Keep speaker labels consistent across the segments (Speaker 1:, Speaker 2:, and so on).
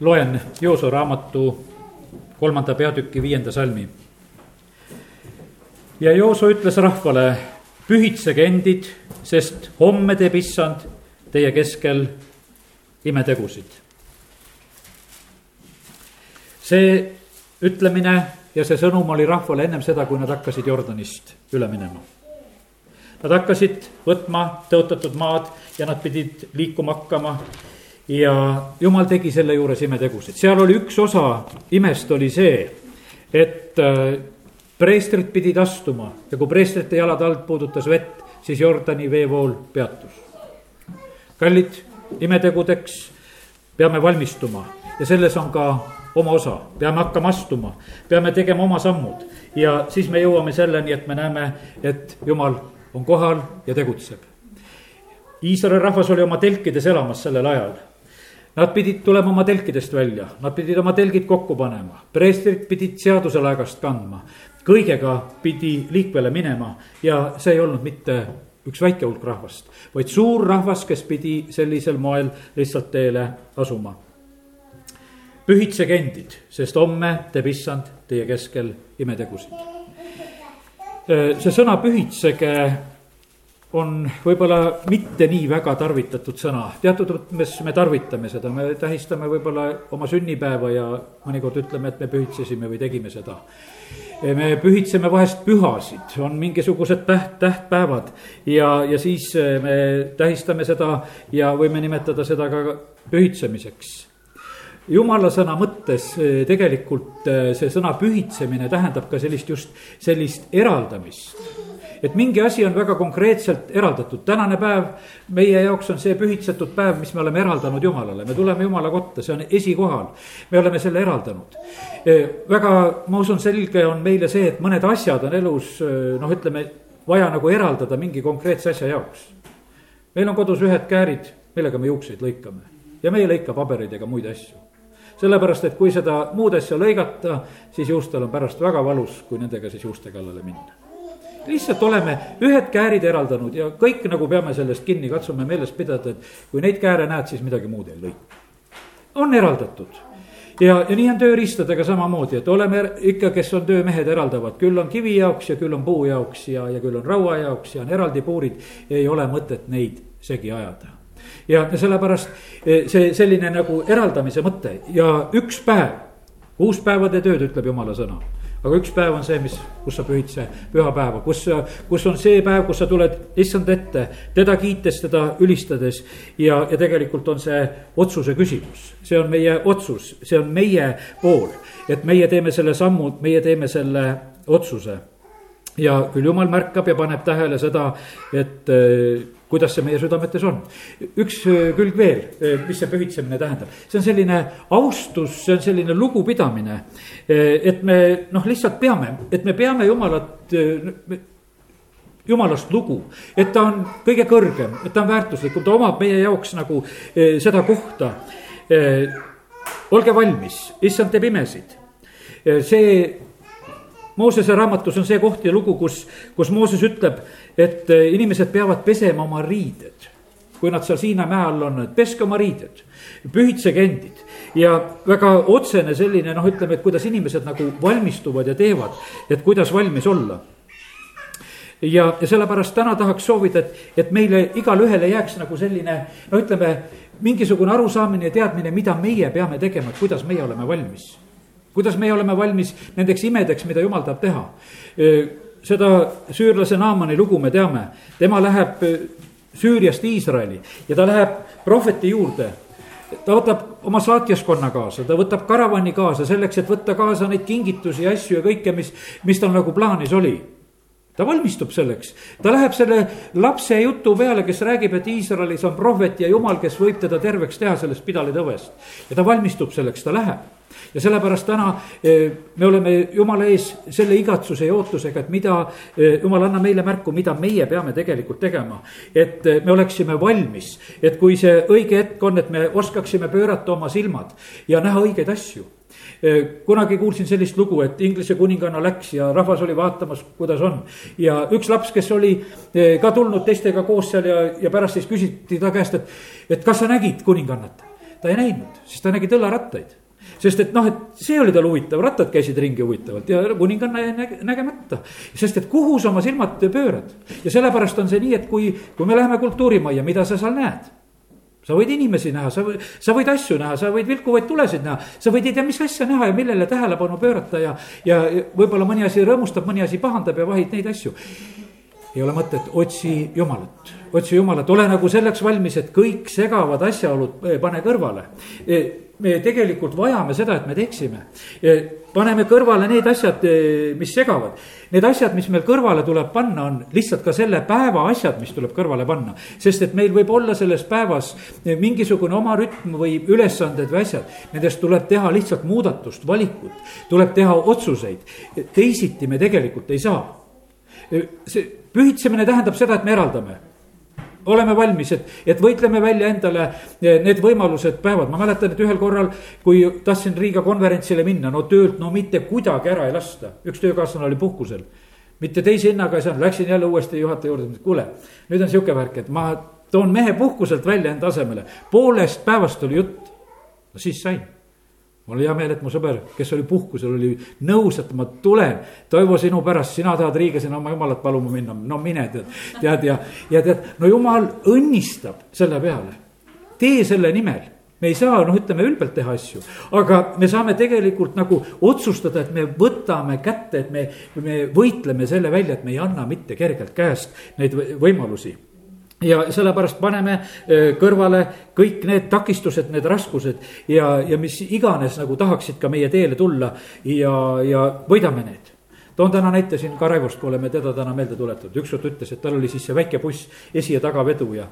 Speaker 1: loen Jooso raamatu kolmanda peatüki viienda salmi. ja Jooso ütles rahvale, pühitsege endid, sest homme teeb issand teie keskel imetegusid. see ütlemine ja see sõnum oli rahvale ennem seda, kui nad hakkasid Jordanist üle minema. Nad hakkasid võtma tõotatud maad ja nad pidid liikuma hakkama ja jumal tegi selle juures imetegusid, seal oli üks osa imest oli see, et äh, preestrid pidid astuma ja kui preestrite jalad alt puudutas vett, siis Jordani veevool peatus. kallid, imetegudeks peame valmistuma. Ja selles on ka oma osa, peame hakkama astuma, peame tegema oma sammud. Ja siis me jõuame selleni, et me näeme, et jumal on kohal ja tegutseb. Iisraeli rahvas oli oma telkides elamas sellel ajal Nad pidid tulema oma telkidest välja, nad pidid oma telgid kokku panema, preestrid pidid seaduse laegast kandma. kõigega pidi liikvele minema ja see ei olnud mitte üks väike hulk rahvast, vaid suur rahvas, kes pidi sellisel moel lihtsalt teele asuma. pühitsege endid, sest homme teeb issand teie keskel imetegusid. see sõna pühitsege on võib-olla mitte nii väga tarvitatud sõna, teatud mõttes me tarvitame seda, me tähistame võib-olla oma sünnipäeva ja mõnikord ütleme, et me pühitsesime või tegime seda. me pühitseme vahest pühasid, on mingisugused täht, tähtpäevad. Ja, ja siis me tähistame seda ja võime nimetada seda ka pühitsemiseks. Jumala sõna mõttes tegelikult see sõna pühitsemine tähendab ka sellist just sellist eraldamist et mingi asi on väga konkreetselt eraldatud, tänane päev meie jaoks on see pühitsetud päev, mis me oleme eraldanud Jumalale, me tuleme Jumala kotta, see on esikohal. me oleme selle eraldanud. Väga, ma usun, selge on meile see, et mõned asjad on elus noh, ütleme vaja nagu eraldada mingi konkreetse asja jaoks. meil on kodus ühed käärid, millega me juukseid lõikame ja me ei lõika pabereid ega muid asju sellepärast, et kui seda muud asja lõigata, siis juustel on pärast väga valus, kui nendega siis juuste kallale minna lihtsalt oleme ühed käärid eraldanud ja kõik nagu peame sellest kinni, katsume meeles pidada, et kui neid kääre näed, siis midagi muud ei lõika. on eraldatud ja, ja nii on tööriistadega samamoodi, et oleme ikka, kes on töömehed, eraldavad, küll on kivi jaoks ja küll on puu jaoks ja, ja küll on raua jaoks ja on eraldi puurid. ei ole mõtet neid segi ajada. ja sellepärast e, see selline nagu eraldamise mõte ja üks päev, uuspäevade tööd, ütleb jumala sõna aga üks päev on see, mis, kus sa pühid see pühapäeva, kus, kus on see päev, kus sa tuled issand ette, teda kiites, teda ülistades. ja, ja tegelikult on see otsuse küsimus, see on meie otsus, see on meie pool, et meie teeme selle sammu, meie teeme selle otsuse ja küll jumal märkab ja paneb tähele seda, et äh, kuidas see meie südametes on. üks äh, külg veel, äh, mis see pühitsemine tähendab, see on selline austus, see on selline lugupidamine. et me noh, lihtsalt peame, et me peame jumalat jumalast lugu, et ta on kõige kõrgem, et ta on väärtuslikum, ta omab meie jaoks nagu seda kohta. olge valmis, issand teeb imesid. see Moosese raamatus on see koht ja lugu, kus, kus Mooses ütleb, et eh, inimesed peavad pesema oma riided. kui nad seal Siina mäe all on, et peske oma riided, pühitsege endid. ja väga otsene selline noh, ütleme, et kuidas inimesed nagu valmistuvad ja teevad, et kuidas valmis olla ja, ja sellepärast täna tahaks soovida, et, et meile igale ühele jääks nagu selline, no ütleme, mingisugune arusaamine ja teadmine, mida meie peame tegema, et kuidas meie oleme valmis kuidas meie oleme valmis nendeks imedeks, mida jumal tahab teha. seda süürlase Naamani lugu me teame, tema läheb Süüriast Iisraeli ja ta läheb prohveti juurde ta võtab oma saatjaskonna kaasa, ta võtab karavani kaasa selleks, et võtta kaasa neid kingitusi ja asju ja kõike, mis, mis tal nagu plaanis oli ta valmistub selleks, ta läheb selle lapse jutu peale, kes räägib, et Iisraelis on prohvet ja jumal, kes võib teda terveks teha sellest pidalitõvest. ja ta valmistub selleks, ta läheb. Ja sellepärast täna eh, me oleme jumala ees selle igatsuse ja ootusega, et mida, eh, jumal, anna meile märku, mida meie peame tegelikult tegema. et eh, me oleksime valmis, et kui see õige hetk on, et me oskaksime pöörata oma silmad ja näha õigeid asju kunagi kuulsin sellist lugu, et Inglise kuninganna läks ja rahvas oli vaatamas, kuidas on. ja üks laps, kes oli ka tulnud teistega koos seal ja, ja pärast siis küsiti ta käest, et, et kas sa nägid kuningannat. ta ei näinud, siis ta nägi tõllarattaid sest et noh, et see oli tal huvitav, rattad käisid ringi huvitavalt ja kuninganna jäi näge, nägemata. sest et kuhu sa oma silmad pöörad ja sellepärast on see nii, et kui, kui me läheme kultuurimajja, mida sa seal näed? sa võid inimesi näha, sa võid, sa võid asju näha, sa võid vilkuvaid tulesid näha, sa võid ei tea, mis asja näha ja millele tähelepanu pöörata ja, ja võib-olla mõni asi rõõmustab, mõni asi pahandab ja vahid neid asju. ei ole mõtet, otsi Jumalat, otsi Jumalat, ole nagu selleks valmis, et kõik segavad asjaolud pane kõrvale me tegelikult vajame seda, et me teeksime. paneme kõrvale need asjad, eh, mis segavad. Need asjad, mis meil kõrvale tuleb panna, on lihtsalt ka selle päeva asjad, mis tuleb kõrvale panna. sest et meil võib olla selles päevas eh, mingisugune oma rütm või ülesanded või asjad. Nendest tuleb teha lihtsalt muudatust, valikut, tuleb teha otsuseid. teisiti me tegelikult ei saa. Eh, see pühitsemine tähendab seda, et me eraldame oleme valmis, et, et võitleme välja endale eh, need võimalused, päevad, ma mäletan, et ühel korral, kui tahtsin Riiga konverentsile minna, no töölt no mitte kuidagi ära ei lasta, üks töökaaslane oli puhkusel. mitte teise hinnaga ei saanud, läksin jälle uuesti juhataja juurde, kuule, nüüd on sihuke värk, et ma toon mehe puhkuselt välja enda asemele, poolest päevast oli jutt. no siis sain mul oli hea meel, et mu sõber, kes oli puhkusel, oli nõus, et ma tulen. Toivo, sinu pärast, sina tahad Riiga sinna oma jumalat paluma minna, no mine tead, tead ja, ja tead, no jumal õnnistab selle peale. tee selle nimel me ei saa, noh, ütleme ülbelt teha asju, aga me saame tegelikult nagu otsustada, et me võtame kätte, et me, me võitleme selle välja, et me ei anna mitte kergelt käest neid võimalusi ja sellepärast paneme äh, kõrvale kõik need takistused, need raskused ja, ja mis iganes nagu tahaksid ka meie teele tulla ja, ja võidame need. Toon täna näite siin ka Raivost, kui oleme teda täna meelde tuletatud, ükskord ütles, et tal oli siis see väike buss, esi- ja tagavedu ja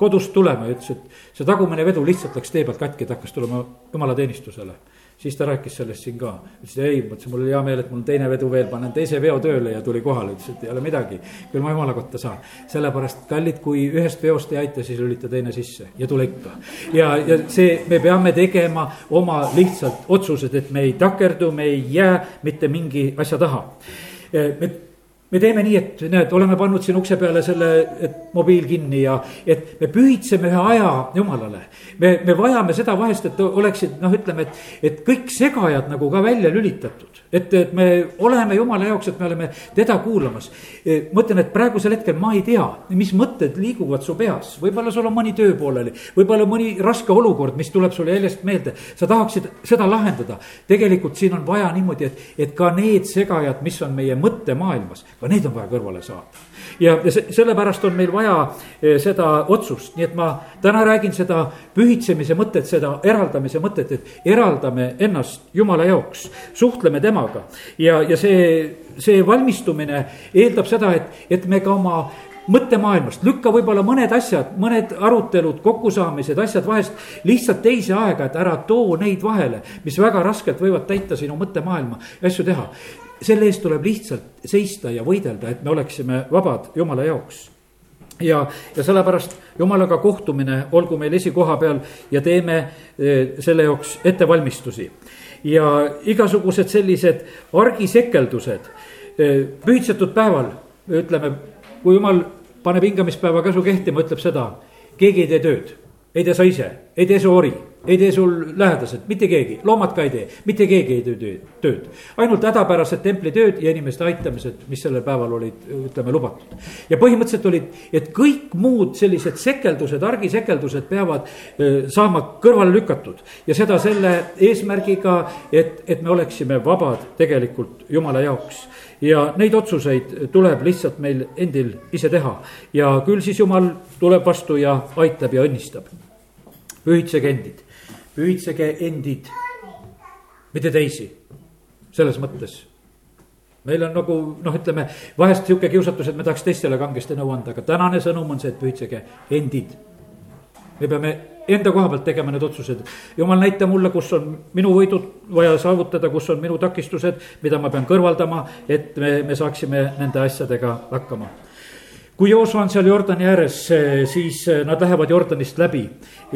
Speaker 1: kodust tulema ja ütles, et see tagumine vedu lihtsalt läks tee pealt katki, ta hakkas tulema jumalateenistusele siis ta rääkis sellest siin ka, ütles ei, mõtlesin, mul oli hea meel, et mul on teine vedu veel, panen teise veo tööle ja tuli kohale, ütles, et ei ole midagi. küll ma jumala kotta saan, sellepärast kallid, kui ühest veost ei aita, siis lülita teine sisse ja tule ikka. ja, ja see, me peame tegema oma lihtsalt otsused, et me ei takerdu, me ei jää mitte mingi asja taha. me me teeme nii, et näed, oleme pannud siin ukse peale selle, et mobiil kinni ja et me pühitseme ühe aja jumalale. me, me vajame seda vahest, et oleksid noh, ütleme, et, et kõik segajad nagu ka välja lülitatud. et, et me oleme jumala jaoks, et me oleme teda kuulamas. E, ma ütlen, et praegusel hetkel ma ei tea, mis mõtted liiguvad su peas, võib-olla sul on mõni töö pooleli, võib-olla mõni raske olukord, mis tuleb sulle jäljest meelde, sa tahaksid seda lahendada. tegelikult siin on vaja niimoodi, et, et ka need segajad, mis on meie mõttemaailmas ka need on vaja kõrvale saada. ja, ja se, sellepärast on meil vaja eh, seda otsust, nii et ma täna räägin seda pühitsemise mõtet, seda eraldamise mõtet, et eraldame ennast jumala jaoks, suhtleme temaga. ja, ja see, see valmistumine eeldab seda, et, et me ka oma mõttemaailmast, lükka võib-olla mõned asjad, mõned arutelud, kokkusaamised, asjad vahest lihtsalt teise aega, et ära too neid vahele, mis väga raskelt võivad täita sinu mõttemaailma ja asju teha selle eest tuleb lihtsalt seista ja võidelda, et me oleksime vabad jumala jaoks ja, ja sellepärast jumalaga kohtumine olgu meil esikoha peal ja teeme eh, selle jaoks ettevalmistusi. ja igasugused sellised argisekeldused, eh, pühitsetud päeval, ütleme, kui jumal paneb hingamispäeva käsu kehtima, ütleb seda, keegi ei tee tööd, ei tee sa ise, ei tee su ori ei tee sul lähedased, mitte keegi, loomad ka ei tee, mitte keegi ei tee tööd. ainult hädapärased templitööd ja inimeste aitamised, mis sellel päeval olid, ütleme, lubatud. ja põhimõtteliselt olid, et kõik muud sellised sekeldused, argisekeldused peavad saama kõrvale lükatud. ja seda selle eesmärgiga, et, et me oleksime vabad tegelikult jumala jaoks ja neid otsuseid tuleb lihtsalt meil endil ise teha ja küll siis jumal tuleb vastu ja aitab ja õnnistab. pühitsege endid pühitsege endid, mitte teisi, selles mõttes meil on nagu noh, ütleme vahest sihuke kiusatus, et me tahaks teistele kangesti nõu anda, aga tänane sõnum on see, et pühitsege endid. me peame enda koha pealt tegema need otsused. jumal, näita mulle, kus on minu võidud vaja saavutada, kus on minu takistused, mida ma pean kõrvaldama, et me, me saaksime nende asjadega hakkama kui Joosua on seal Jordani ääres, siis nad lähevad Jordanist läbi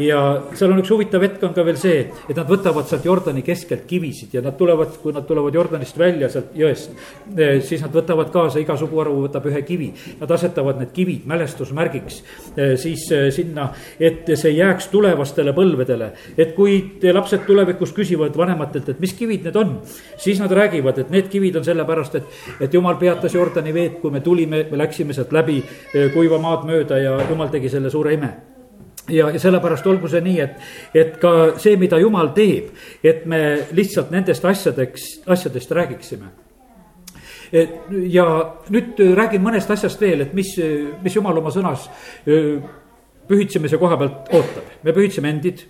Speaker 1: ja seal on üks huvitav hetk on ka veel see, et nad võtavad sealt Jordani keskelt kivisid ja nad tulevad, kui nad tulevad Jordanist välja sealt jõest. siis nad võtavad kaasa, iga suguharu võtab ühe kivi, nad asetavad need kivid mälestusmärgiks siis sinna, et see jääks tulevastele põlvedele. et kui lapsed tulevikus küsivad vanematelt, et mis kivid need on, siis nad räägivad, et need kivid on sellepärast, et, et jumal peatas Jordani veed, kui me tulime, me läksime sealt läbi Eh, kuiva maad mööda ja jumal tegi selle suure ime ja, ja sellepärast olgu see nii, et, et ka see, mida jumal teeb, et me lihtsalt nendest asjadeks, asjadest räägiksime. ja nüüd räägin mõnest asjast veel, et mis, mis jumal oma sõnas pühitsemise koha pealt ootab, me pühitseme endid.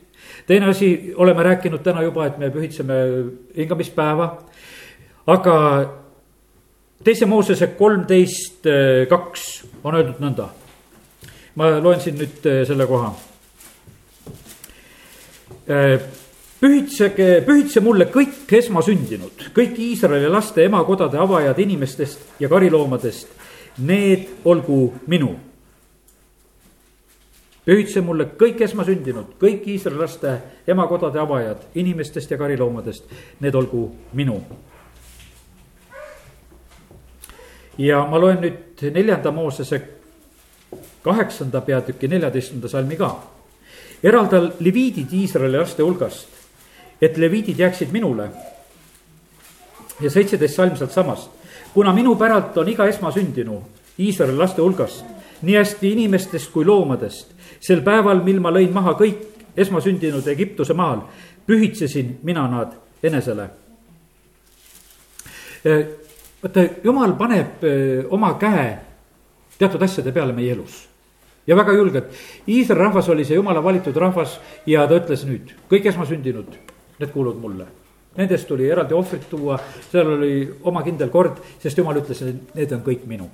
Speaker 1: teine asi, oleme rääkinud täna juba, et me pühitseme hingamispäeva, aga teise Moosese kolmteist kaks on öeldud nõnda. ma loen siin nüüd äh, selle koha. Äh, pühitsege, pühitse mulle kõik esmasündinud, kõik Iisraeli laste emakodade avajad inimestest ja kariloomadest. Need olgu minu. pühitse mulle kõik esmasündinud, kõik Iisraeli laste emakodade avajad inimestest ja kariloomadest. Need olgu minu ja ma loen nüüd neljanda Moosese kaheksanda peatüki neljateistkümnenda salmi ka. eralda leviidid Iisraeli laste hulgast, et leviidid jääksid minule. ja seitseteist salm sealt samast, kuna minu päralt on iga esmasündinu Iisraeli laste hulgast, nii hästi inimestest kui loomadest, sel päeval, mil ma lõin maha kõik esmasündinud Egiptuse maal, pühitsesin mina nad enesele vaata, jumal paneb oma käe teatud asjade peale meie elus ja väga julgelt. Iisraeli rahvas oli see jumala valitud rahvas ja ta ütles nüüd, kõik esmasündinud, need kuuluvad mulle. Nendest tuli eraldi ohvrit tuua, seal oli oma kindel kord, sest jumal ütles, et need on kõik minu.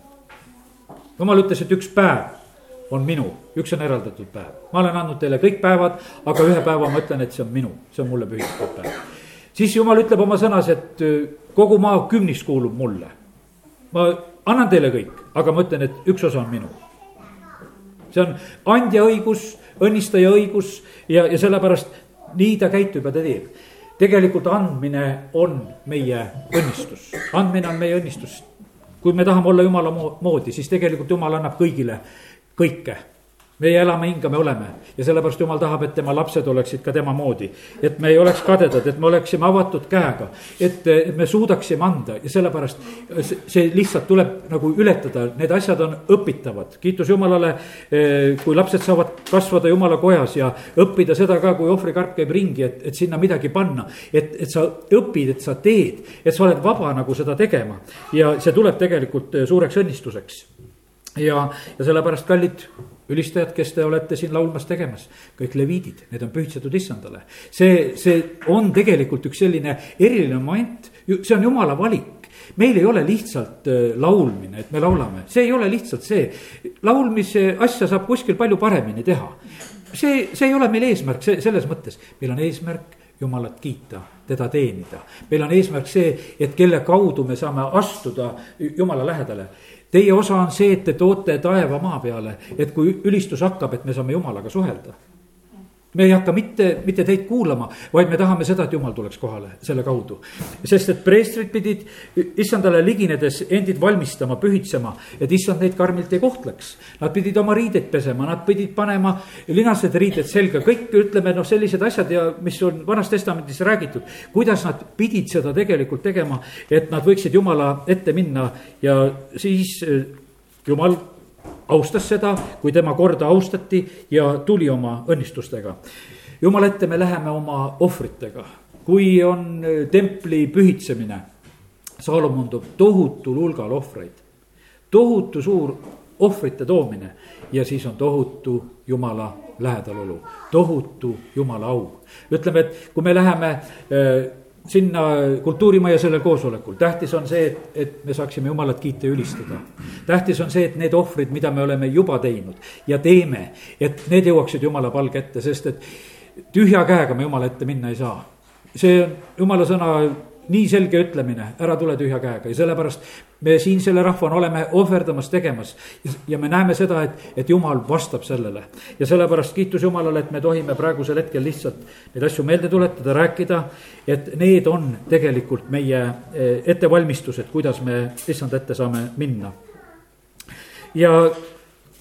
Speaker 1: jumal ütles, et üks päev on minu, üks on eraldatud päev. ma olen andnud teile kõik päevad, aga ühe päeva ma ütlen, et see on minu, see on mulle pühistatud päev. Siis jumal ütleb oma sõnas, et kogu maa kümnis kuulub mulle. ma annan teile kõik, aga ma ütlen, et üks osa on minu. see on andja õigus, õnnistaja õigus ja, ja sellepärast nii ta käitub ja ta teeb. tegelikult andmine on meie õnnistus, andmine on meie õnnistus. kui me tahame olla jumala moodi, siis tegelikult jumal annab kõigile kõike meie elame, hingame, oleme. Ja sellepärast jumal tahab, et tema lapsed oleksid ka tema moodi. et me ei oleks kadedad, et me oleksime avatud käega, et, et me suudaksime anda. Ja sellepärast see lihtsalt tuleb nagu ületada, need asjad on õpitavad. kiitus Jumalale, eh, kui lapsed saavad kasvada Jumala kojas ja õppida seda ka, kui ohvrikarp käib ringi, et, et sinna midagi panna. et, et sa õpid, et sa teed, et sa oled vaba nagu seda tegema. Ja see tuleb tegelikult eh, suureks õnnistuseks. Ja, ja sellepärast, kallid ülistajad, kes te olete siin laulmas tegemas, kõik leviidid, need on pühitsetud issandale. see, see on tegelikult üks selline eriline moment, see on jumala valik meil ei ole lihtsalt äh, laulmine, et me laulame, see ei ole lihtsalt see. laulmise asja saab kuskil palju paremini teha. see, see ei ole meil eesmärk, see selles mõttes, meil on eesmärk Jumalat kiita, teda teenida. meil on eesmärk see, et kelle kaudu me saame astuda Jumala lähedale Teie osa on see, et te toote taeva maa peale, et kui ülistus hakkab, et me saame jumalaga suhelda me ei hakka mitte, mitte teid kuulama, vaid me tahame seda, et jumal tuleks kohale selle kaudu. sest et preestrid pidid issandale liginedes endid valmistama, pühitsema, et issand neid karmilt ei kohtleks. Nad pidid oma riideid pesema, nad pidid panema linased riided selga, kõik ütleme noh, sellised asjad ja mis on vanas testamendis räägitud. kuidas nad pidid seda tegelikult tegema, et nad võiksid jumala ette minna ja siis eh, jumal austas seda, kui tema korda austati ja tuli oma õnnistustega. jumala ette me läheme oma ohvritega, kui on äh, templi pühitsemine. Saalomon toob tohutul hulgal ohvreid, tohutu suur ohvrite toomine ja siis on tohutu jumala lähedalolu, tohutu jumala au. ütleme, et kui me läheme äh, sinna kultuurimajja sellel koosolekul, tähtis on see, et, et me saaksime jumalat kiita ja ülistada. tähtis on see, et need ohvrid, mida me oleme juba teinud ja teeme, et need jõuaksid jumala palge ette, sest et tühja käega me jumala ette minna ei saa. see on jumala sõna nii selge ütlemine, ära tule tühja käega ja sellepärast me siin selle rahvana oleme ohverdamas, tegemas. ja me näeme seda, et, et jumal vastab sellele. ja sellepärast kiitus Jumalale, et me tohime praegusel hetkel lihtsalt neid asju meelde tuletada, rääkida. et need on tegelikult meie eh, ettevalmistused, kuidas me issand ette saame minna. ja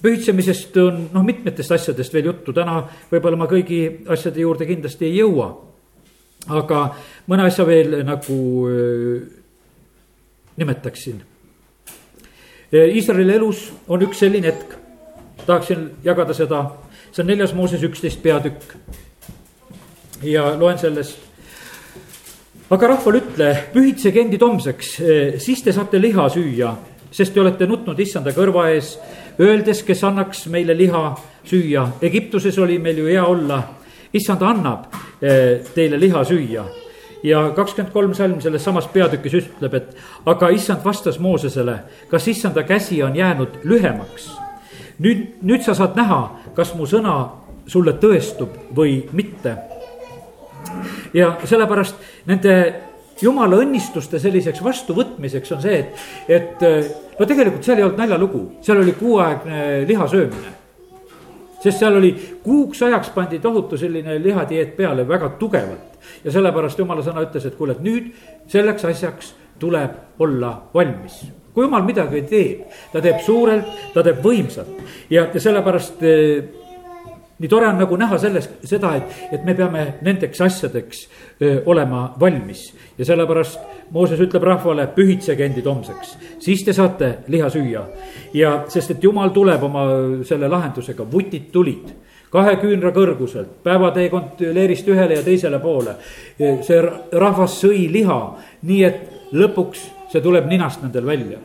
Speaker 1: pühitsemisest on noh, mitmetest asjadest veel juttu, täna võib-olla ma kõigi asjade juurde kindlasti ei jõua aga mõne asja veel nagu nimetaksin. Iisraeli elus on üks selline hetk, tahaksin jagada seda, see on neljas Mooses üksteist peatükk. ja loen sellest. aga rahvale ütle, pühitsege endid homseks, siis te saate liha süüa, sest te olete nutnud issanda kõrva ees, öeldes, kes annaks meile liha süüa. Egiptuses oli meil ju hea olla, issand annab Eh, teile liha süüa. ja kakskümmend kolm salm selles samas peatükis ütleb, et aga issand vastas Moosesele, kas issanda käsi on jäänud lühemaks. nüüd, nüüd sa saad näha, kas mu sõna sulle tõestub või mitte. ja sellepärast nende jumala õnnistuste selliseks vastuvõtmiseks on see, et, et no tegelikult seal ei olnud naljalugu, seal oli kuuaegne liha söömine sest seal oli kuuks ajaks pandi tohutu selline lihadieet peale väga tugevalt. ja sellepärast jumala sõna ütles, et kuule, et nüüd selleks asjaks tuleb olla valmis kui jumal midagi teeb, ta teeb suurelt, ta teeb võimsalt ja, ja sellepärast eh, nii tore on nagu näha sellest, seda, et, et me peame nendeks asjadeks öö, olema valmis. ja sellepärast Mooses ütleb rahvale, pühitsege endid homseks, siis te saate liha süüa. ja sest, et jumal tuleb oma selle lahendusega, vutid tulid kahe küünra kõrguselt, päevateekond leerist ühele ja teisele poole. see rahvas sõi liha, nii et lõpuks see tuleb ninast nendel välja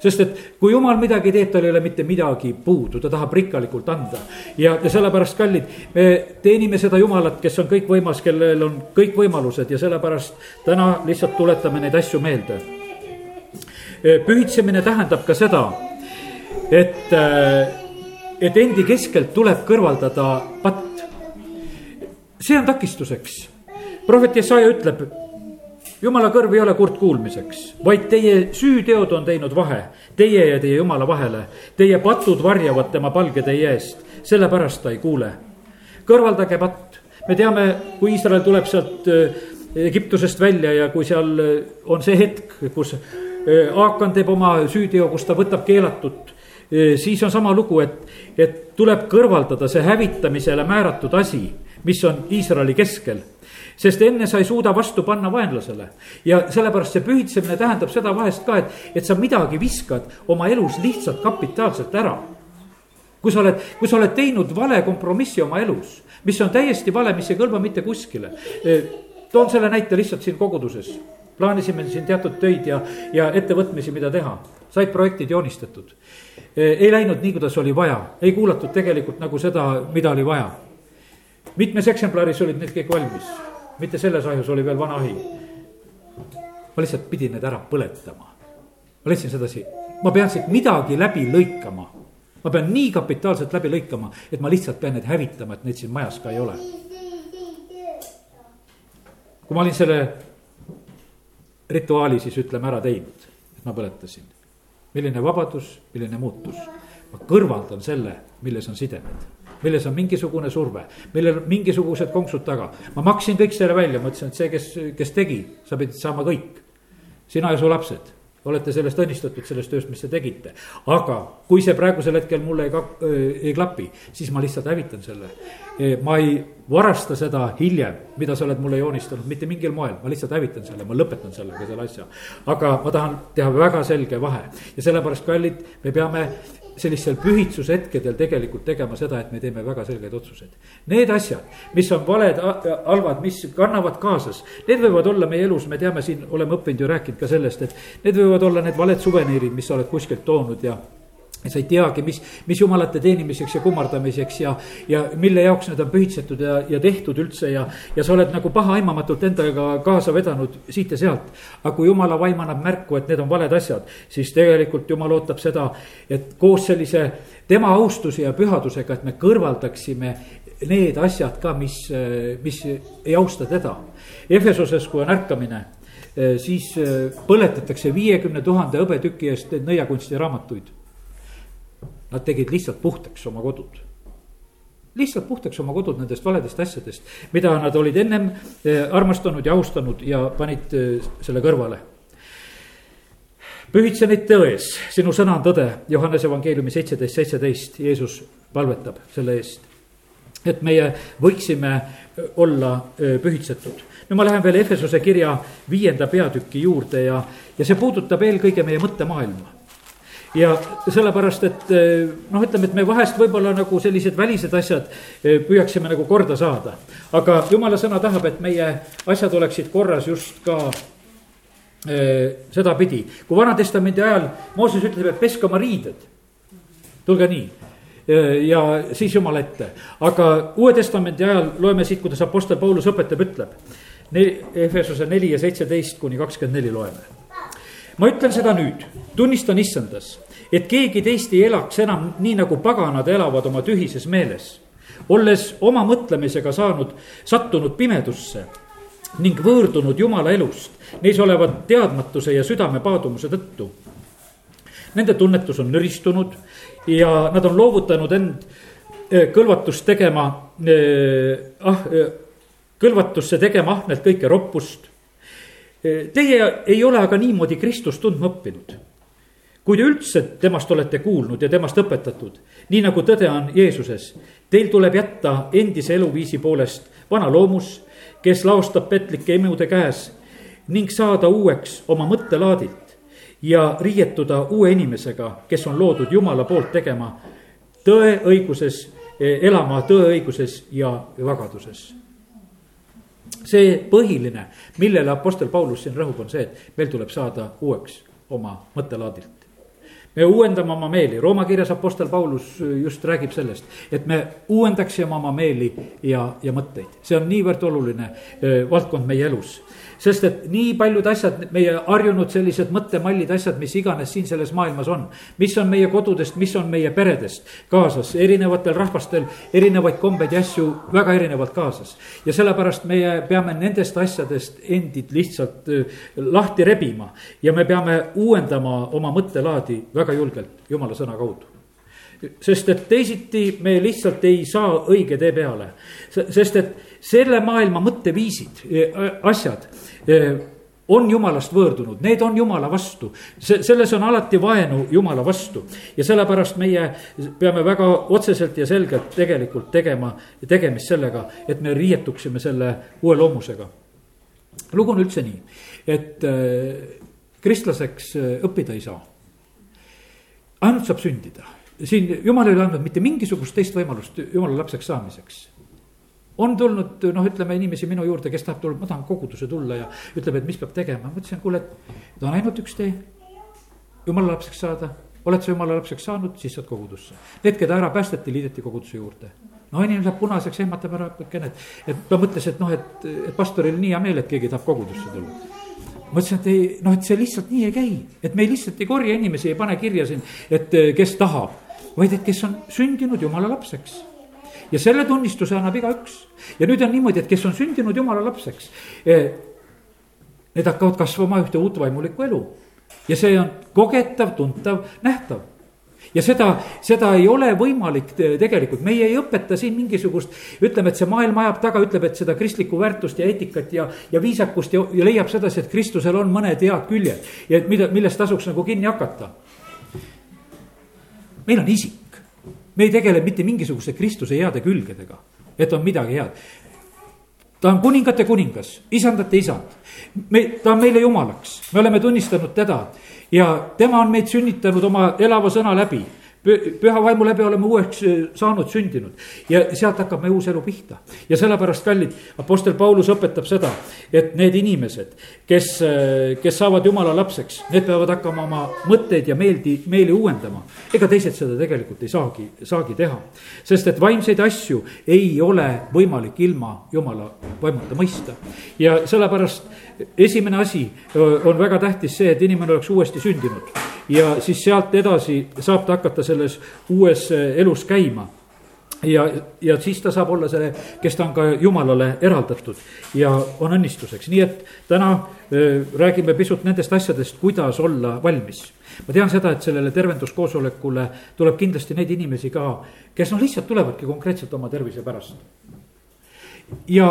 Speaker 1: sest et kui jumal midagi teeb, tal ei ole mitte midagi puudu, ta tahab rikkalikult anda. ja, sellepärast, kallid, me teenime seda Jumalat, kes on kõikvõimas, kellel on kõik võimalused ja sellepärast täna lihtsalt tuletame neid asju meelde. pühitsemine tähendab ka seda, et, et endi keskelt tuleb kõrvaldada patt. see on takistuseks. prohvet Jesaja ütleb jumala kõrv ei ole kurtkuulmiseks, vaid teie süüteod on teinud vahe teie ja teie jumala vahele. Teie patud varjavad tema palge teie eest, sellepärast ta ei kuule. kõrvaldage patt, me teame, kui Iisrael tuleb sealt äh, Egiptusest välja ja kui seal äh, on see hetk, kus äh, Aakan teeb oma süüteo, kus ta võtab keelatut siis on sama lugu, et, et tuleb kõrvaldada see hävitamisele määratud asi, mis on Iisraeli keskel sest enne sa ei suuda vastu panna vaenlasele. ja sellepärast see pühitsemine tähendab seda vahest ka, et, et sa midagi viskad oma elus lihtsalt kapitaalselt ära. kui sa oled, kui sa oled teinud vale kompromissi oma elus, mis on täiesti vale, mis ei kõlba mitte kuskile. toon selle näite lihtsalt siin koguduses plaanisime siin teatud töid ja, ja ettevõtmisi, mida teha. said projektid joonistatud. ei läinud nii, kuidas oli vaja, ei kuulatud tegelikult nagu seda, mida oli vaja. Mitmes eksemplaris olid need kõik valmis mitte selles ahjus oli veel vana ahi. ma lihtsalt pidin need ära põletama. ma leidsin sedasi, ma pean siit midagi läbi lõikama. ma pean nii kapitaalselt läbi lõikama, et ma lihtsalt pean need hävitama, et neid siin majas ka ei ole. kui ma olin selle rituaali siis ütleme ära teinud, et ma põletasin. milline vabadus, milline muutus. ma kõrvaldan selle, milles on sidemed milles on mingisugune surve, millel on mingisugused konksud taga. ma maksin kõik selle välja, ma ütlesin, et see, kes, kes tegi, sa pidid saama kõik. sina ja su lapsed olete sellest õnnistatud, sellest tööst, mis te tegite. aga kui see praegusel hetkel mulle ei, ei klapi, siis ma lihtsalt hävitan selle. ma ei varasta seda hiljem, mida sa oled mulle joonistanud, mitte mingil moel, ma lihtsalt hävitan selle, ma lõpetan sellega selle asja. aga ma tahan teha väga selge vahe ja sellepärast, kallid, me peame sellistel pühitsuse hetkedel tegelikult tegema seda, et me teeme väga selgeid otsuseid. Need asjad, mis on valed, halvad, mis kannavad kaasas, need võivad olla meie elus, me teame siin, oleme õppinud ju rääkinud ka sellest, et need võivad olla need valed suveniirid, mis sa oled kuskilt toonud ja sa ei teagi, mis, mis jumalate teenimiseks ja kummardamiseks ja, ja mille jaoks need on pühitsetud ja, ja tehtud üldse ja, ja sa oled nagu pahaaimamatult endaga kaasa vedanud siit ja sealt. aga kui jumala vaim annab märku, et need on valed asjad, siis tegelikult jumal ootab seda, et koos sellise tema austuse ja pühadusega, et me kõrvaldaksime need asjad ka, mis, mis ei austa teda. Efesoses, kui on ärkamine siis põletatakse viiekümne tuhande hõbetüki eest nõiakunsti raamatuid. Nad tegid lihtsalt puhtaks oma kodud lihtsalt puhtaks oma kodud nendest valedest asjadest, mida nad olid ennem armastanud ja austanud ja panid selle kõrvale pühitse neid tões, sinu sõna on tõde, Johannese evangeeliumi seitseteist, seitseteist, Jeesus palvetab selle eest. et meie võiksime olla pühitsetud. nüüd ma lähen veel Efesuse kirja viienda peatüki juurde ja, ja see puudutab eelkõige meie mõttemaailma ja sellepärast, et noh, ütleme, et me vahest võib-olla nagu sellised välised asjad püüaksime nagu korda saada. aga jumala sõna tahab, et meie asjad oleksid korras just ka sedapidi, kui Vana-testamendi ajal Mooses ütleb, et peske oma riided. tulge nii ja siis Jumal ette, aga Uue Testamendi ajal loeme siit, kuidas Apostel Paulus õpetab, ütleb. Efesuse neli ja seitseteist kuni kakskümmend neli loeme. Ma ütlen seda nüüd, tunnistan issandas, et keegi teist ei elaks enam nii nagu paganad elavad oma tühises meeles. olles oma mõtlemisega saanud, sattunud pimedusse ning võõrdunud Jumala elust neis olevat teadmatuse ja südame paadumuse tõttu. Nende tunnetus on nõristunud ja nad on loovutanud end eh, kõlvatust tegema eh,, ah eh,, kõlvatusse tegema ahnelt kõike roppust. Teie ei ole aga niimoodi Kristust tundma õppinud. kui te üldse temast olete kuulnud ja temast õpetatud, nii nagu tõde on Jeesuses, teil tuleb jätta endise eluviisi poolest vana loomus, kes laostab petlike imude käes ning saada uueks oma mõttelaadilt ja riietuda uue inimesega, kes on loodud Jumala poolt tegema tõe õiguses, elama tõe õiguses ja vagaduses. See põhiline, millele Apostel Paulus siin rõhub, on see, et meil tuleb saada uueks oma mõttelaadilt me uuendame oma meeli, Rooma kirjas Apostel Paulus just räägib sellest, et me uuendaksime oma meeli ja, ja mõtteid, see on niivõrd oluline valdkond meie elus sest et nii paljud asjad, meie harjunud sellised mõttemallid, asjad, mis iganes siin selles maailmas on. mis on meie kodudest, mis on meie peredest kaasas, erinevatel rahvastel erinevaid kombeid ja asju väga erinevalt kaasas. ja sellepärast meie peame nendest asjadest endid lihtsalt lahti rebima ja me peame uuendama oma mõttelaadi väga julgelt jumala sõna kaudu sest et teisiti me lihtsalt ei saa õige tee peale. sest et selle maailma mõtteviisid, asjad on jumalast võõrdunud, need on jumala vastu. see, selles on alati vaenu jumala vastu ja sellepärast meie peame väga otseselt ja selgelt tegelikult tegema, tegemist sellega, et me riietuksime selle uue loomusega. lugu on üldse nii, et kristlaseks õppida ei saa. Ainult saab sündida, siin jumal ei ole andnud mitte mingisugust teist võimalust jumala lapseks saamiseks on tulnud noh, ütleme inimesi minu juurde, kes tahab tulla, ma tahan kogudusse tulla ja ütleb, et mis peab tegema, ma ütlesin, kuule, et on ainult üks tee. jumala lapseks saada, oled sa jumala lapseks saanud, siis saad kogudusse. Need, keda ära päästeti, liideti koguduse juurde. no inimene saab punaseks, ehmatab ära et, et ta mõtles, et noh, et, et pastoril nii hea meel, et keegi tahab kogudusse tulla ma ütlesin, et ei, noh, et see lihtsalt nii ei käi, et me lihtsalt ei korja inimesi, ei pane kirja siin, et kes tahab, vaid et kes on sündinud jumala lapseks ja selle tunnistuse annab igaüks. ja nüüd on niimoodi, et kes on sündinud jumala lapseks, eh, need hakkavad kasvama ühte uut vaimulikku elu. ja see on kogetav, tuntav, nähtav ja seda, seda ei ole võimalik tegelikult, meie ei õpeta siin mingisugust, ütleme, et see maailm ajab taga, ütleb, et seda kristlikku väärtust ja eetikat ja, ja viisakust ja, ja leiab sedasi, et Kristusel on mõned head küljed ja mida, millest tasuks nagu kinni hakata. meil on isik me ei tegele mitte mingisuguste Kristuse heade külgedega, et on midagi head. Ta on kuningate kuningas, isandate isand. me, ta on meile jumalaks, me oleme tunnistanud teda ja tema on meid sünnitanud oma elava sõna läbi püha vaimu läbi oleme uueks äh, saanud, sündinud ja sealt hakkab meie uus elu pihta. ja sellepärast, kallid, Apostel Paulus õpetab seda, et need inimesed, kes, äh, kes saavad jumala lapseks, need peavad hakkama oma mõtteid ja meeldi, meeli uuendama. ega teised seda tegelikult ei saagi, saagi teha. sest et vaimseid asju ei ole võimalik ilma jumala vaimuta mõista. ja sellepärast esimene asi äh, on väga tähtis see, et inimene oleks uuesti sündinud ja siis sealt edasi saab ta hakata selles uues eh, elus käima. ja, ja siis ta saab olla see, kes ta on ka jumalale eraldatud ja on õnnistuseks, nii et täna äh, räägime pisut nendest asjadest, kuidas olla valmis. ma tean seda, et sellele tervenduskoosolekule tuleb kindlasti neid inimesi ka, kes noh, lihtsalt tulevadki konkreetselt oma tervise pärast. ja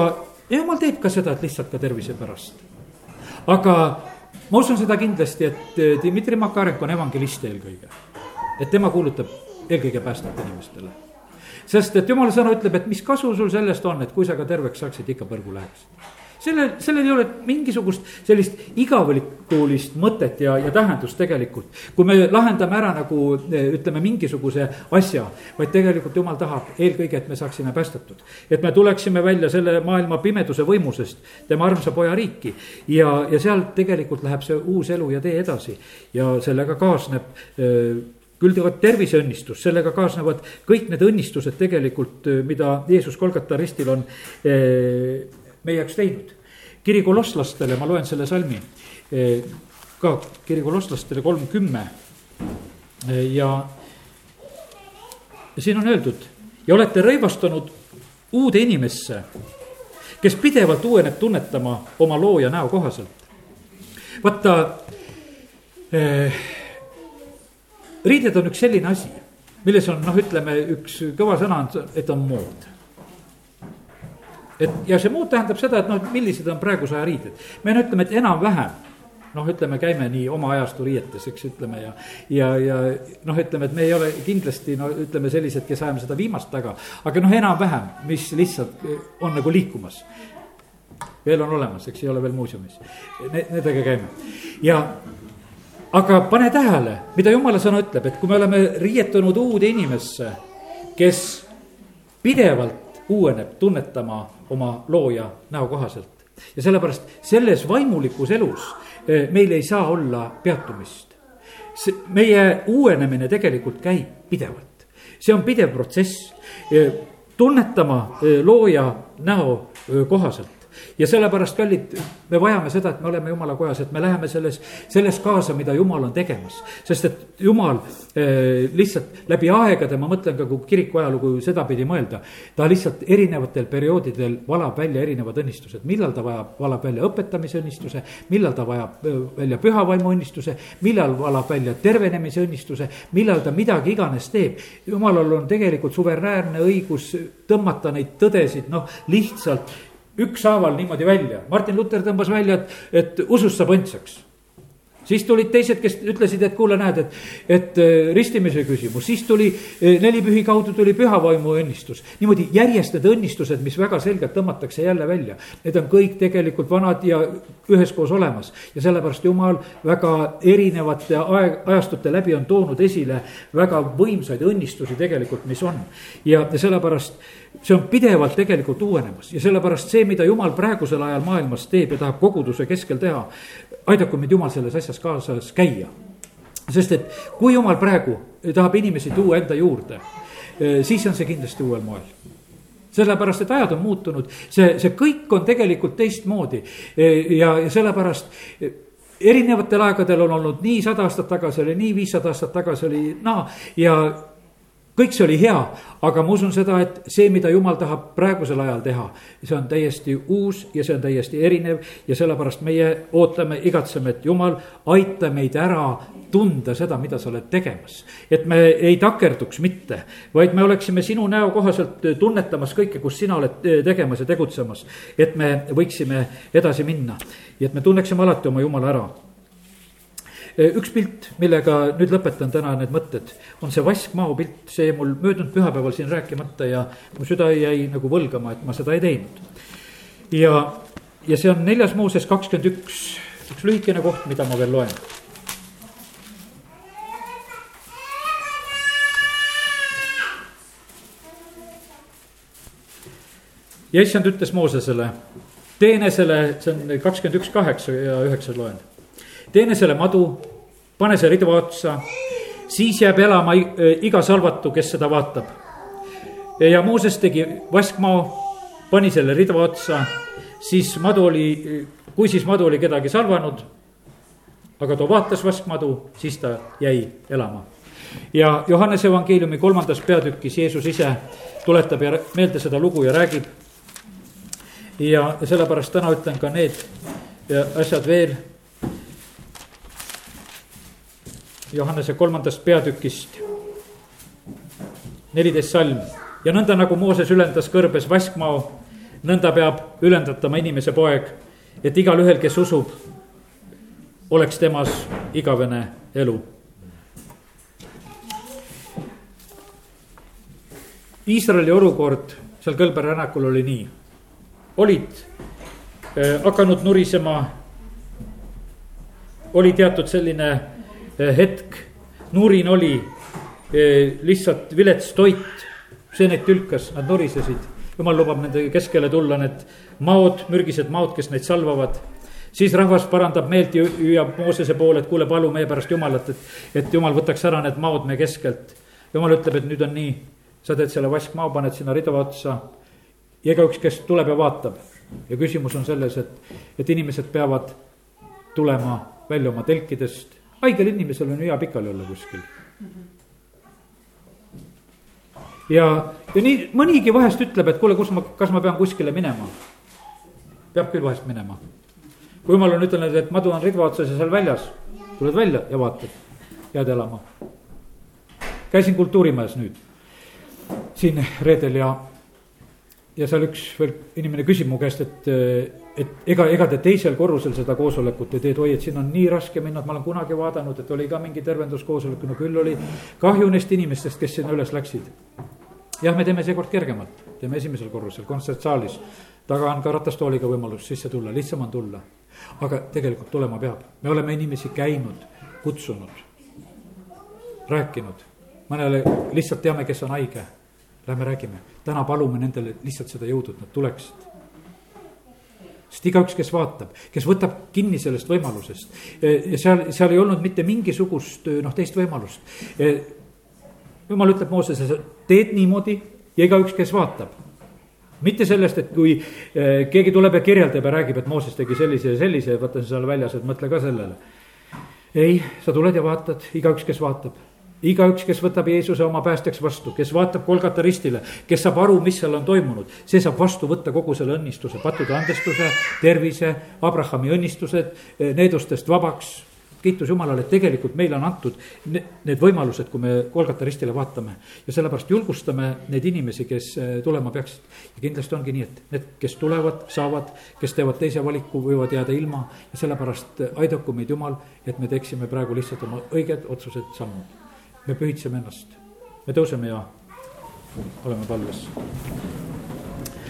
Speaker 1: jumal teeb ka seda, et lihtsalt ka tervise pärast. aga ma usun seda kindlasti, et Dmitri Makarenko on evangelist eelkõige. et tema kuulutab eelkõige päästjate inimestele sest et jumala sõna ütleb, et mis kasu sul sellest on, et kui sa ka terveks saaksid, ikka põrgu läheksid sellel, sellel ei ole mingisugust sellist igavikulist mõtet ja, ja tähendust tegelikult. kui me lahendame ära nagu ütleme, mingisuguse asja, vaid tegelikult jumal tahab eelkõige, et me saaksime päästetud. et me tuleksime välja selle maailma pimeduse võimusest, tema armsa poja riiki. ja, ja sealt tegelikult läheb see uus elu ja tee edasi ja sellega kaasneb öö, küll teevad terviseõnnistus, sellega kaasnevad kõik need õnnistused tegelikult, mida Jeesus Kolgata ristil on eh, meie jaoks teinud. kiri kolosslastele, ma loen selle salmi eh, ka kiri kolosslastele kolm kümme eh, ja, ja siin on öeldud ja olete rõivastanud uude inimesse, kes pidevalt uueneb tunnetama oma looja näo kohaselt. vaata eh, riided on üks selline asi, milles on noh, ütleme üks kõva sõna on, et on mood. Et ja see mood tähendab seda, et noh, millised on praeguse aja riided. me no ütleme, et enam-vähem noh, ütleme, käime nii oma ajastu riietes, eks ütleme ja, ja, ja noh, ütleme, et me ei ole kindlasti no ütleme sellised, kes ajame seda viimast taga, aga noh, enam-vähem, mis lihtsalt on nagu liikumas. veel on olemas, eks ei ole veel muuseumis ne,, nendega käime ja aga pane tähele, mida jumala sõna ütleb, et kui me oleme riietunud uude inimesse, kes pidevalt uueneb tunnetama oma looja näo kohaselt. ja sellepärast selles vaimulikus elus eh, meil ei saa olla peatumist. meie uuenemine tegelikult käib pidevalt, see on pidev protsess, eh, tunnetama eh, looja näo kohaselt ja sellepärast, kallid, me vajame seda, et me oleme jumala kojas, et me läheme selles, selles kaasa, mida jumal on tegemas. sest et jumal eh, lihtsalt läbi aegade, ma mõtlen ka, kui kiriku ajalugu sedapidi mõelda. ta lihtsalt erinevatel perioodidel valab välja erinevad õnnistused, millal ta vajab, valab välja õpetamise õnnistuse, millal ta vajab eh, välja pühavaimu õnnistuse, millal valab välja tervenemise õnnistuse, millal ta midagi iganes teeb. jumalal on tegelikult suveräänne õigus tõmmata neid tõdesid, noh, lihtsalt ükshaaval niimoodi välja, Martin Luther tõmbas välja, et, et usust saab õndsaks siis tulid teised, kes ütlesid, et kuule, näed, et, et äh, ristimise küsimus, siis tuli äh, nelipühi kaudu tuli pühavaimu õnnistus. niimoodi järjest need õnnistused, mis väga selgelt tõmmatakse jälle välja, need on kõik tegelikult vanad ja üheskoos olemas. ja sellepärast jumal väga erinevate aeg, ajastute läbi on toonud esile väga võimsaid õnnistusi tegelikult, mis on. ja, ja sellepärast see on pidevalt tegelikult uuenemas ja sellepärast see, mida jumal praegusel ajal maailmas teeb ja tahab koguduse keskel teha. aidaku meid jumal selles asjas kaasas käia. sest et kui jumal praegu tahab inimesi tuua enda juurde, eh, siis on see kindlasti uuel moel sellepärast, et ajad on muutunud, see, see kõik on tegelikult teistmoodi eh, ja, ja sellepärast eh, erinevatel aegadel on olnud nii sada aastat tagasi oli, nii viissada aastat tagasi oli naa ja kõik see oli hea, aga ma usun seda, et see, mida jumal tahab praegusel ajal teha, see on täiesti uus ja see on täiesti erinev ja sellepärast meie ootame, igatseme, et jumal, aita meid ära tunda seda, mida sa oled tegemas. et me ei takerduks mitte, vaid me oleksime sinu näo kohaselt tunnetamas kõike, kus sina oled tegemas ja tegutsemas. et me võiksime edasi minna ja et me tunneksime alati oma jumala ära üks pilt, millega nüüd lõpetan täna need mõtted, on see vaskmao pilt, see jäi mul möödunud pühapäeval siin rääkimata ja mu süda jäi nagu võlgama, et ma seda ei teinud. ja, ja see on neljas Mooses kakskümmend üks, üks lühikene koht, mida ma veel loen. Ja issand ütles Moosesele, tee enesele, see on kakskümmend üks, kaheksa ja üheksa loen tee enesele madu, pane see ridva otsa, siis jääb elama iga salvatu, kes seda vaatab. ja Mooses tegi vaskmao, pani selle ridva otsa, siis madu oli, kui siis madu oli kedagi salvanud, aga too vaatas vaskmadu, siis ta jäi elama ja Johannese evangeeliumi kolmandas peatükis Jeesus ise tuletab ja meelde seda lugu ja räägib. ja sellepärast täna ütlen ka need asjad veel. Johannese kolmandast peatükist, neliteist salm ja nõnda nagu Mooses ülendas kõrbes vaskmao, nõnda peab ülendatama inimese poeg, et igalühel, kes usub, oleks temas igavene elu Iisraeli olukord seal Kõlbe rännakul oli nii. olid äh, hakanud nurisema. oli teatud selline hetk, nurin oli äh, lihtsalt vilets toit, see neid tülkas, nad nurisesid. jumal lubab nende keskele tulla need maod, mürgised maod, kes neid salvavad siis rahvas parandab meelt ja hüüab Moosese poole, et kuule, palu meie pärast Jumalat, et, et Jumal võtaks ära need maod meie keskelt. Jumal ütleb, et nüüd on nii, sa teed selle vaskmaa, paned sinna ridva otsa ja igaüks, kes tuleb ja vaatab. ja küsimus on selles, et, et inimesed peavad tulema välja oma telkidest, haigel inimesel on hea pikali olla kuskil. ja, ja nii mõnigi vahest ütleb, et kuule, kus ma, kas ma pean kuskile minema. peab küll vahest minema. kui jumal on ütelnud, et madu on ridva otsas ja seal väljas, tuled välja ja vaatad, jääd elama. käisin kultuurimajas nüüd siin reedel ja, ja seal üks veel inimene küsib mu käest, et, et ega, ega te teisel korrusel seda koosolekut ei tee, et oi, et siin on nii raske minna, et ma olen kunagi vaadanud, et oli ka mingi tervenduskoosolek, no küll oli kahju neist inimestest, kes sinna üles läksid. jah, me teeme seekord kergemalt, teeme esimesel korrusel, kontsertsaalis. taga on ka ratastooliga võimalus sisse tulla, lihtsam on tulla. aga tegelikult tulema peab, me oleme inimesi käinud, kutsunud, rääkinud, mõnele lihtsalt teame, kes on haige Lähme räägime, täna palume nendele lihtsalt seda jõudu, et nad tuleksid. sest igaüks, kes vaatab, kes võtab kinni sellest võimalusest seal, seal ei olnud mitte mingisugust noh, teist võimalust. jumal ütleb Moosesele, teed niimoodi ja igaüks, kes vaatab mitte sellest, et kui eh, keegi tuleb ja kirjeldab ja räägib, et Mooses tegi sellise ja sellise ja vaata seal väljas, et mõtle ka sellele. ei, sa tuled ja vaatad, igaüks, kes vaatab igaüks, kes võtab Jeesuse oma päästjaks vastu, kes vaatab Kolgata ristile, kes saab aru, mis seal on toimunud, see saab vastu võtta kogu selle õnnistuse, pattude andestuse, tervise, Abrahami õnnistused, eh, needustest vabaks. kiitus Jumalale, et tegelikult meile on antud need võimalused, kui me Kolgata ristile vaatame. ja sellepärast julgustame neid inimesi, kes eh, tulema peaksid. ja kindlasti ongi nii, et need, kes tulevad, saavad, kes teevad teise valiku, võivad jääda ilma ja sellepärast eh, aidaku meid Jumal, et me teeksime praegu lihtsalt oma õiged otsused, sammud me pühitseme ennast, me tõuseme ja oleme palves